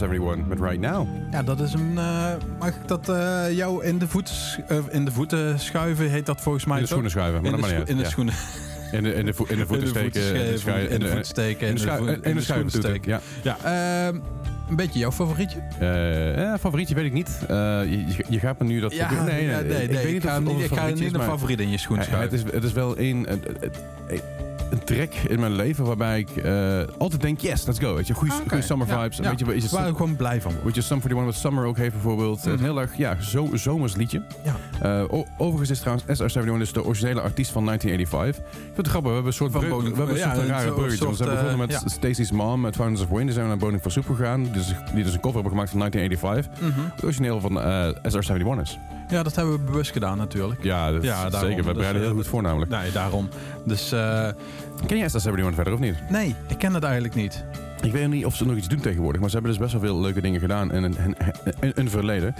SR71 met Right Now. Ja, dat is een... eh, mag ik dat eh, jou in de, voeten, eh, in de voeten schuiven? Heet dat volgens mij In de toch? schoenen schuiven, maar In de, scho- in de Ja. schoenen. In de, in de, in de voeten steken. voeten in de schuiven, schui- in de voet steken. in de schui- voet- in de schoenen schuiven steken. Ja. Ja, ehm, een beetje jouw favorietje? Eh, ja, favorietje weet ik niet. Eh, je, je gaat me nu dat... Ja, nee, nee, nee, nee, ik nee, weet niet ga niet, ik ga niet is, een favoriet in je schoen Eh, schuiven. het, is, het is wel een, een, track in mijn leven waarbij ik eh, altijd denk, yes, let's go. Weet je, goede Ah, summer Ja, vibes. ja. Weet je, is het, Waar ik gewoon blij van word. Weet je, Sum 41 wat Summer ook heeft bijvoorbeeld. Mhm. Een heel erg, ja, zo, zomers liedje. Ja. Eh, overigens is trouwens SR71 dus de originele artiest van 1985. Ik vind het grappig, we hebben een soort, Van brug- we hebben een soort van rare bruggetje. soort, We zijn begonnen met. Stacey's Mom, met Founders of Wayne. Die zijn we naar Bowling for Soup gegaan. Dus, die dus een cover hebben gemaakt van 1985. Mhm. Het origineel van eh, SR71 is. Ja, dat hebben we bewust gedaan natuurlijk. Ja, dat Ja, is daarom. zeker. We Dus, bereiden heel goed voor namelijk. Nee, daarom. Dus eh, Ken jij SR71 verder of niet? nee, ik ken het eigenlijk niet. Ik weet niet of ze nog iets doen tegenwoordig, maar ze hebben dus best wel veel leuke dingen gedaan in een, verleden.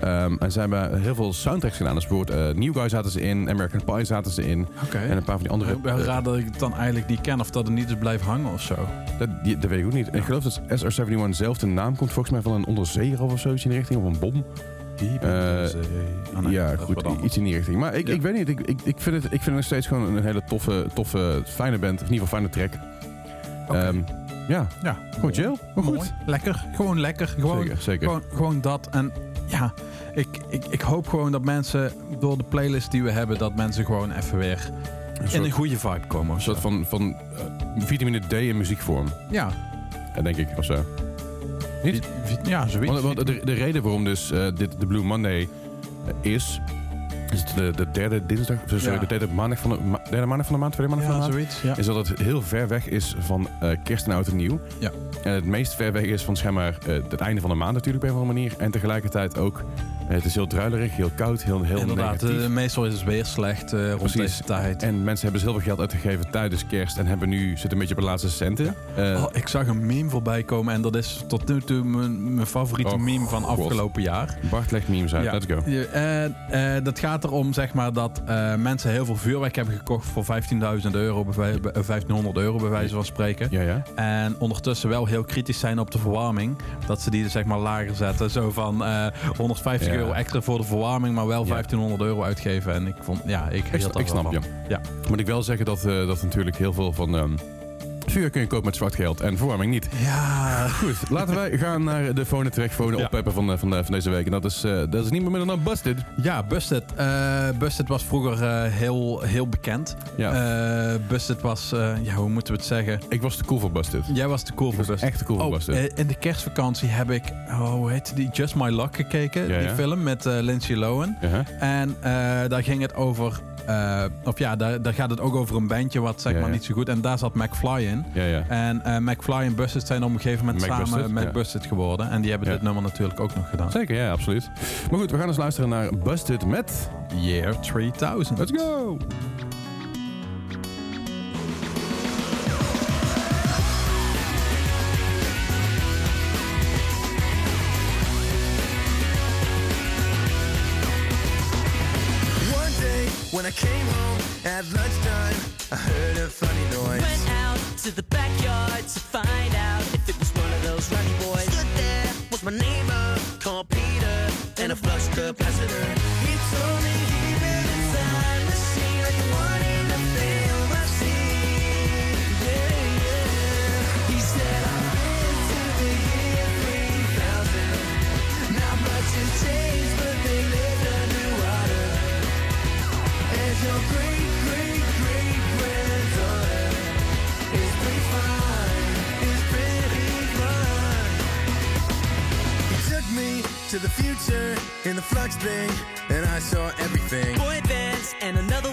Ehm, en ze hebben heel veel soundtracks gedaan. Dus bijvoorbeeld eh, New Guy zaten ze in, American Pie zaten ze in. En een paar van die andere... Wel raar dat ik het dan eigenlijk niet ken of dat het niet is blijven hangen of zo. dat, die- dat weet ik ook niet. Ik geloof dat SR71 zelf de naam komt volgens mij van een onderzeeër of zoiets in die richting, of een bom. Nee, ja, is goed, iets in die richting. Maar ik, Ja. ik weet niet, ik, ik, ik, vind het, ik vind het nog steeds gewoon een hele toffe, toffe fijne band. Of in ieder geval fijne track. Ehm, ja, ja, gewoon chill. Maar goed. Mooi. Lekker. Gewoon lekker. Gewoon, Zeker, zeker. Gewoon, gewoon dat. En ja, ik, ik, ik hoop gewoon dat mensen door de playlist die we hebben, dat mensen gewoon even weer Een in een goede vibe komen. een soort van, van eh, vitamine D in muziekvorm, Ja, eh, denk ik, of zo. Niet? ja zoiets. Want, want de, de reden waarom dus eh, dit de Blue Monday eh, is, Is de, de derde dinsdag, sorry, Ja. de derde maandag van de, ma- derde maandag van de maand, tweede maandag Ja, van de maand? zoiets. Ja. Is dat het heel ver weg is van eh, kerst en oud en nieuw. Ja. En het meest ver weg is van eh, het einde van de maand natuurlijk op een of andere manier. En tegelijkertijd ook, eh, het is heel druilerig, heel koud, heel, heel Inderdaad, negatief. eh, meestal is het weer slecht eh, rond Precies. deze tijd. En mensen hebben dus heel veel geld uitgegeven tijdens kerst en hebben nu, zitten een beetje op de laatste centen. Eh, Oh, ik zag een meme voorbij komen en dat is tot nu toe mijn, mijn favoriete Oh, meme van God. afgelopen jaar. Bart legt memes uit, let's go. Eh, eh, dat gaat erom zeg maar, dat eh, mensen heel veel vuurwerk hebben gekocht voor 15.000 euro, bij wij- bij- eh, 1500 euro bij wijze van spreken. Ja, ja. En ondertussen wel heel kritisch zijn op de verwarming. Dat ze die zeg maar lager zetten. Zo van eh, 150 Ja. euro extra voor de verwarming, maar wel Ja. 1500 euro uitgeven. En ik vond, ja, ik, snap je. Ja. Moet ik wel zeggen dat, eh, dat natuurlijk heel veel van... vuur kun je kopen met zwart geld en verwarming niet. Ja, Goed, laten wij gaan naar de phone track, phone Ja. oppeppen van, van, de- van deze week. En dat is, eh, dat is niet meer minder dan Busted. Ja, Busted. Eh, Busted was vroeger eh, heel, heel bekend. Ja. Eh, Busted was, eh, ja, hoe moeten we het zeggen? ik was te cool voor Busted. Jij was te cool Ik voor Busted. echt te cool voor Oh, Busted. eh, in de kerstvakantie heb ik, oh, hoe heet die? Just My Luck gekeken. Ja, die ja. film met eh, Lindsay Lohan. Ja, En eh, daar ging het over, eh, of ja, daar, daar gaat het ook over een bandje wat zeg Ja, maar ja. niet zo goed. En daar zat McFly in. ja, ja. En eh, McFly en Busted zijn op een gegeven moment Mac samen Busted, ja. Busted geworden. En die hebben dit nummer natuurlijk ook nog gedaan. Zeker, ja, absoluut. Maar goed, we gaan eens luisteren naar Busted met... Year 3000. Let's go! At lunchtime, I heard a funny noise. Went out to the backyard to find out if it was one of those runny boys. Stood there was my neighbor called Peter and a flush capacitor. Future in the flux thing, and I saw everything. Boy bands and another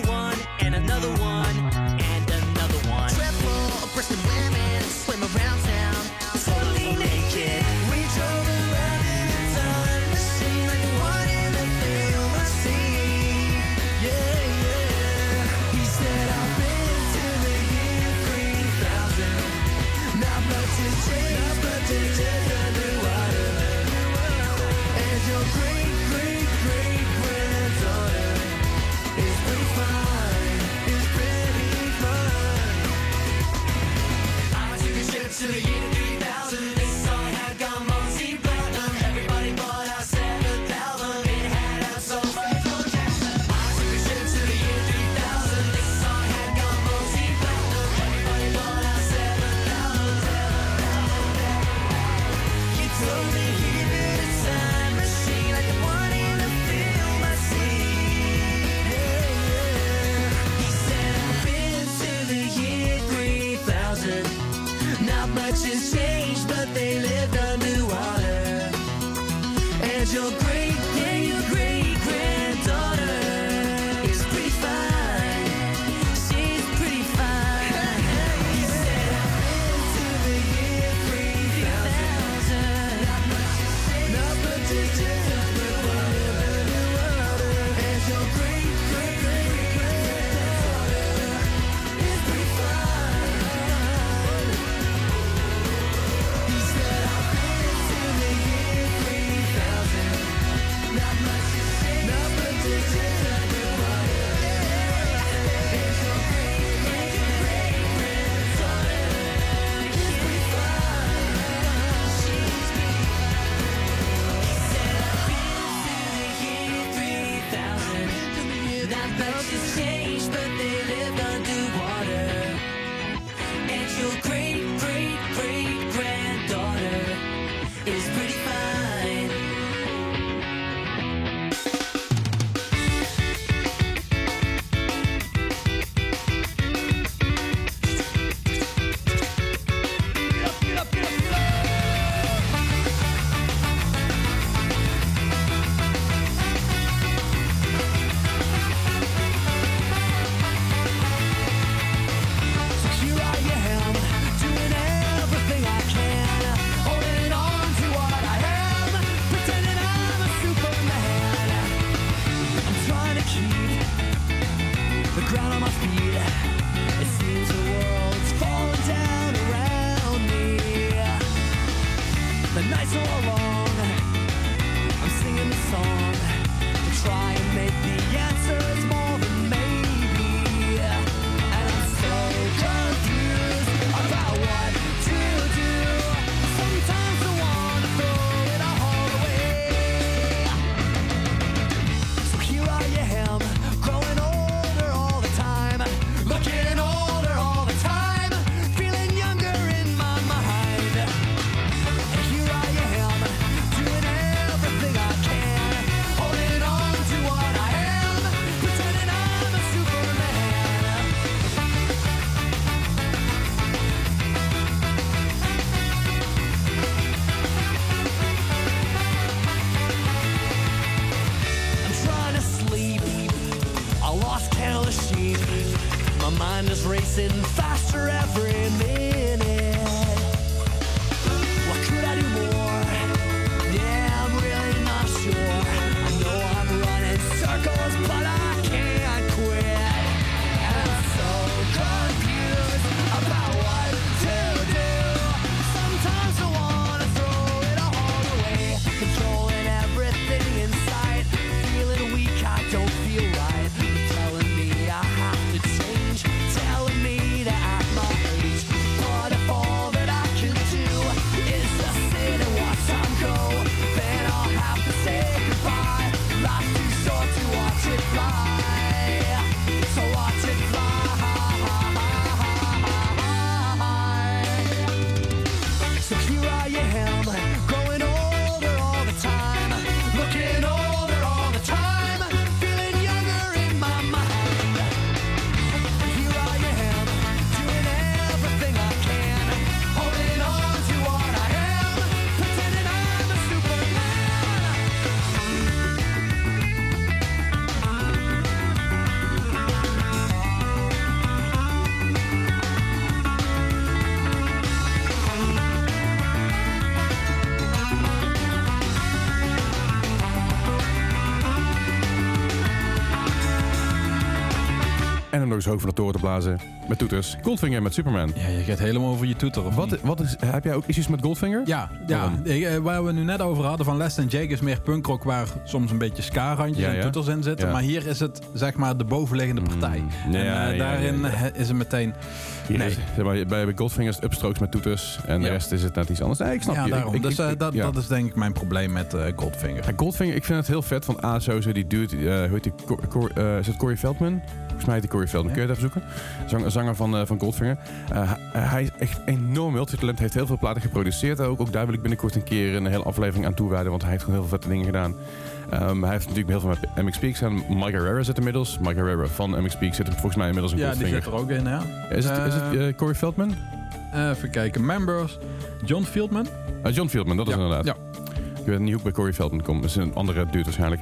My mind is racing faster every minute. Nog eens hoog van de toren te blazen met toeters. Goldfinger met Superman. Ja, je gaat helemaal over je toeter. of niet? Wat, wat is, heb jij ook issues met Goldfinger? Ja, ja. Waarom? Eh, waar we nu net over hadden van Les Jake is meer punkrock waar soms een beetje ska-randjes Ja, en toeters in zitten. Ja. Maar hier is het zeg maar de bovenliggende partij. Mm, ja, en eh, daarin eh, is het meteen... Nee. is- zeg maar, bij Goldfinger is het upstrokes met toeters. En de rest is het net iets anders. Nee, ik snap ja, je. Daarom. ik- dus ik- dat, dat is denk ik mijn probleem met Goldfinger. Goldfinger, ik vind het heel vet. Van A, sowieso die dude, hoe heet die? Cor, Cor- is het Corey Feldman? Volgens mij heet die Corey Feldman. Kun je even zoeken? Zang- zanger van, eh, van Goldfinger. Eh, hij- is echt enorm multitalent. Heeft heel veel platen geproduceerd ook. Ook daar wil ik binnenkort een keer een hele aflevering aan toewijden. Want hij heeft gewoon heel veel vette dingen gedaan. Ehm, hij heeft natuurlijk heel veel met MX Peak gedaan. Mike Herrera zit inmiddels. Mike Herrera van MX zit er volgens mij inmiddels in Ja, die Goldfinger. zit er ook in, ja. Is het, is het Eh, Corey Feldman? Even kijken. Members. John Fieldman. John Fieldman, dat is Ja, inderdaad. ja. Weet niet hoe ik bij Corey Feldman kom. Dat is een andere dude waarschijnlijk.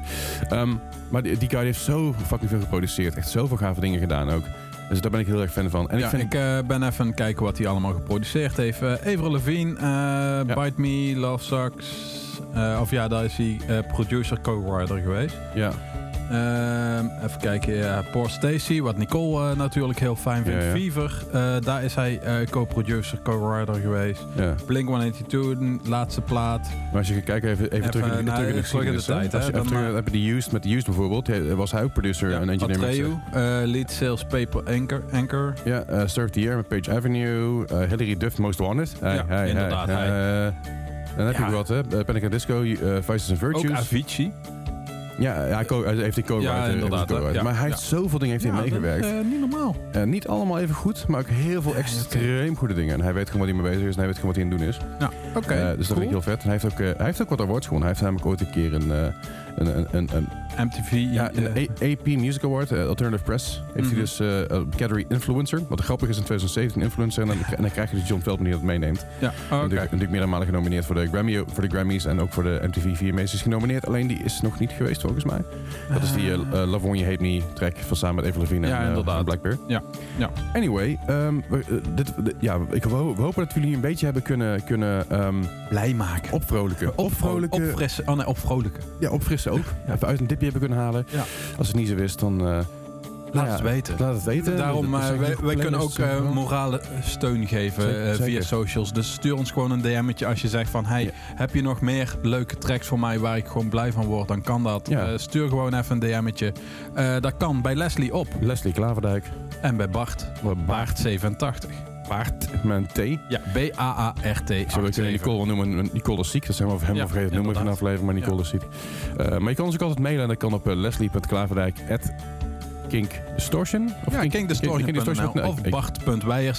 Ehm, maar die, die guy heeft zo fucking veel geproduceerd. Echt zoveel gave dingen gedaan ook. Dus daar ben ik heel erg fan van. En ja, ik vind... ik eh, ben even aan het kijken wat hij allemaal geproduceerd heeft. Eh Avril Lavigne, eh, Bite Me, Love Sucks. Of ja, daar is hij producer, co-writer geweest. ja. Ehm, even kijken, ja, Poor Stacy, wat Nicole eh, natuurlijk heel fijn vindt. Ja, ja. Fever, eh, daar is hij eh, co-producer, co-writer geweest. ja. Blink-182, de laatste plaat. Maar als je kijken, even, even, terug, in, de- nou, terug in de terug in de geschiedenis, hè. tijd, hè, Als je heb je de Used, met de Used bijvoorbeeld. Was hij ook producer en engineer. met, Atreu, lead sales paper anchor. anchor. Ja, Surf the Year met Page Avenue. Hillary Duff, Most Wanted. Hey, Ja, hey, inderdaad, hey. dan heb je wat, hè. Panic Disco, Vices and Ook Virtues. Avicii. Ja, hij, heeft die co-writer. Ja, inderdaad. Ja, Maar hij ja. heeft zoveel dingen heeft hij meegewerkt. dat, eh, niet normaal. Eh, niet allemaal even goed, maar ook heel veel extreem goede dingen. En hij weet gewoon wat hij mee bezig is en hij weet gewoon wat hij aan het doen is. Ja, oké. Eh, dus dat cool. vind ik heel vet. En hij heeft ook, hij heeft ook wat awards gewonnen. Hij heeft namelijk ooit een keer een, eh, een, een, een, een, MTV. ja, een A- AP Music Award, eh, Alternative Press. Heeft Mhm. hij dus eh, een category Influencer. Wat grappig is in 2017 Influencer. En dan, en dan krijg je dus John Feldman die dat meeneemt. ja, oh, oké. Natuurlijk, natuurlijk meerdere malen genomineerd voor de, Grammy, voor de Grammys en ook voor de MTV VMA's is genomineerd. Alleen die is nog niet geweest volgens mij. Dat is die Love When You Hate Me track van samen met Avril Lavigne Ja, en, inderdaad. Blackbeard. Ja, ja. Anyway, ehm, we, dit, dit- ja, ik, we hopen dat jullie een beetje hebben kunnen, kunnen ehm, Blij maken. opvrolijken. Opvrolijken. Opfrissen. Oh nee, opvrolijken. ja, opfrissen ook. Even uit een dipje hebben kunnen halen. Ja. Als het niet zo is, dan... eh, Laat ja, het weten. Laat het weten. Daarom, eh, wij, wij kunnen ook eh, morale steun geven Zeker, via zeker. socials. Dus stuur ons gewoon een DM'tje als je zegt van... Hey, Ja. heb je nog meer leuke tracks voor mij waar ik gewoon blij van word? Dan kan dat. Ja. Eh, stuur gewoon even een DM'tje. Eh, dat kan bij Leslie op. Leslie Klaverdijk. En bij Bart. Baart87. Paard met een T. Ja, B-A-A-R-T. Ik zou kunnen Nicole noemen. Nicole is ziek. Dat zijn we hem Ja, vergeten te noemen van de inderdaad. aflevering. Maar Nicole is ziek. Eh, maar je kan ons ook altijd mailen. En dat kan op uh, leslie.klaverdijk Kink Distortion. Of Ja, Kink- kinkdistortion.nl of.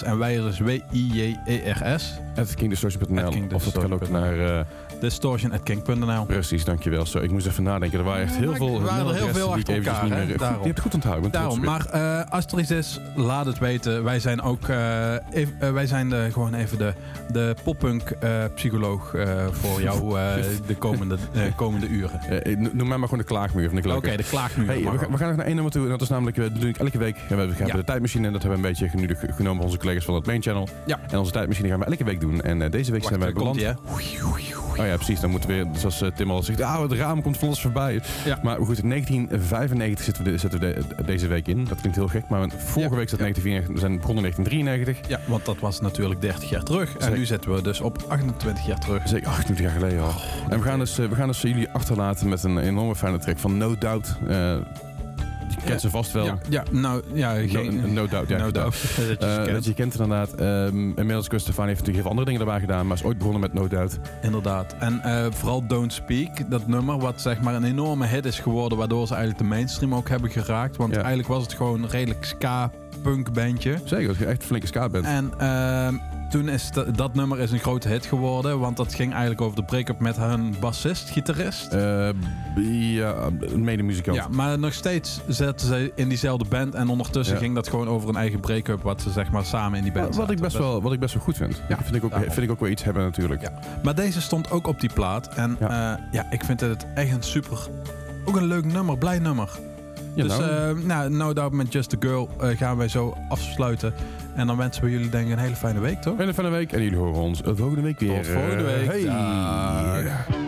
En Weijers is W-I-J-E-R-S. At kinkdistortion.nl. Of dat kan ook naar, eh distortion.king.nl. Precies, dankjewel. Zo, ik moest even nadenken. Er waren echt heel Ja, veel er waren er heel veel achter elkaar, niet meer- Daarom. Je hebt het goed onthouden. Daarom, maar eh, als er iets is, laat het weten. Wij zijn ook eh, even- eh, wij zijn de, gewoon even de, de poppunk eh, psycholoog eh, voor jou eh, [LAUGHS] de komende, eh, komende uren. Eh, noem mij maar gewoon de klaagmuur. Ik leuk. Oké, de klaagmuur. Hey, we, gaan- we gaan nog naar één nummer toe. En dat is namelijk, we doen elke week. We hebben, we hebben Ja. de tijdmachine. En dat hebben we een beetje genu- genomen van onze collega's van het main channel. Ja. En onze tijdmachine gaan we elke week doen. En eh, deze week Wacht, zijn wij komt beland. hè? Oh ja, precies. Dan moeten we weer, zoals eh, Tim al zegt, ah, het raam komt van ons voorbij. Ja. Maar goed, 1995 zitten we, de- zitten we de- deze week in. Dat klinkt heel gek. Maar vorige Ja. week zat Ja. 1994. We zijn begonnen in 1993. Ja, want dat was natuurlijk 30 jaar terug. En nu zitten we dus op 28 jaar terug. Zeker 28 jaar geleden al. en we gaan, dus, eh, we gaan dus jullie achterlaten met een enorme fijne track van No Doubt. Eh je kent ze vast wel. Ja, ja, nou, ja, No, geen, no Doubt, ja. no doubt. Dat je ze Eh, kent. dat je kent inderdaad. Ehm inmiddels Gwen Stefani heeft natuurlijk heel veel andere dingen erbij gedaan. Maar is ooit begonnen met No Doubt. Inderdaad. En eh, vooral Don't Speak, dat nummer wat zeg maar een enorme hit is geworden, waardoor ze eigenlijk de mainstream ook hebben geraakt. Want Ja. eigenlijk was het gewoon een redelijk ska-punk bandje. Zeker, echt een flinke ska bent. En ehm, toen is dat- dat nummer is een grote hit geworden, want dat ging eigenlijk over de break-up met hun bassist, gitarist. Eh, ja, medemuzikant. Ja, maar nog steeds zaten ze in diezelfde band en ondertussen Ja. ging dat gewoon over een eigen break-up wat ze zeg maar samen in die band Wat, wat ik best wel, wat ik best wel goed vind. Ja, vind, ik ook, vind ik ook wel iets hebben natuurlijk. Ja. Maar deze stond ook op die plaat en Ja. ja, ja ik vind het echt een super, ook een leuk nummer, blij nummer. Ja, dus nou. eh, nou, no doubt met Just a Girl eh, gaan wij zo afsluiten. En dan wensen we jullie denk ik een hele fijne week, toch? Hele fijne week en jullie horen ons eh, volgende week weer. Tot volgende Eh, week. Hey. Dag.